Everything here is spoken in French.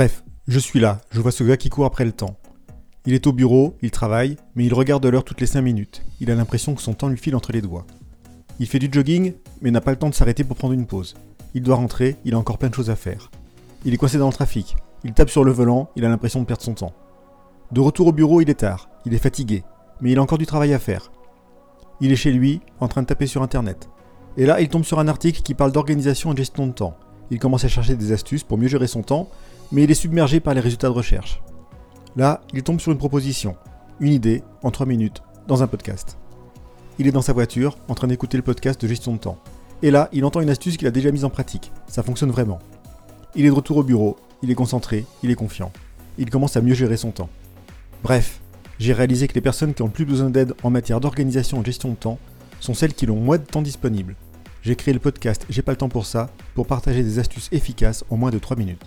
Bref, je suis là, je vois ce gars qui court après le temps. Il est au bureau, il travaille, mais il regarde l'heure toutes les 5 minutes. Il a l'impression que son temps lui file entre les doigts. Il fait du jogging, mais n'a pas le temps de s'arrêter pour prendre une pause. Il doit rentrer, il a encore plein de choses à faire. Il est coincé dans le trafic. Il tape sur le volant, il a l'impression de perdre son temps. De retour au bureau, il est tard, il est fatigué, mais il a encore du travail à faire. Il est chez lui, en train de taper sur internet. Et là, il tombe sur un article qui parle d'organisation et de gestion de temps. Il commence à chercher des astuces pour mieux gérer son temps, mais il est submergé par les résultats de recherche. Là, il tombe sur une proposition, une idée, en 3 minutes, dans un podcast. Il est dans sa voiture, en train d'écouter le podcast de gestion de temps. Et là, il entend une astuce qu'il a déjà mise en pratique. Ça fonctionne vraiment. Il est de retour au bureau, il est concentré, il est confiant. Il commence à mieux gérer son temps. Bref, j'ai réalisé que les personnes qui ont le plus besoin d'aide en matière d'organisation et gestion de temps sont celles qui ont moins de temps disponible. J'ai créé le podcast J'ai pas le temps pour ça pour partager des astuces efficaces en moins de 3 minutes.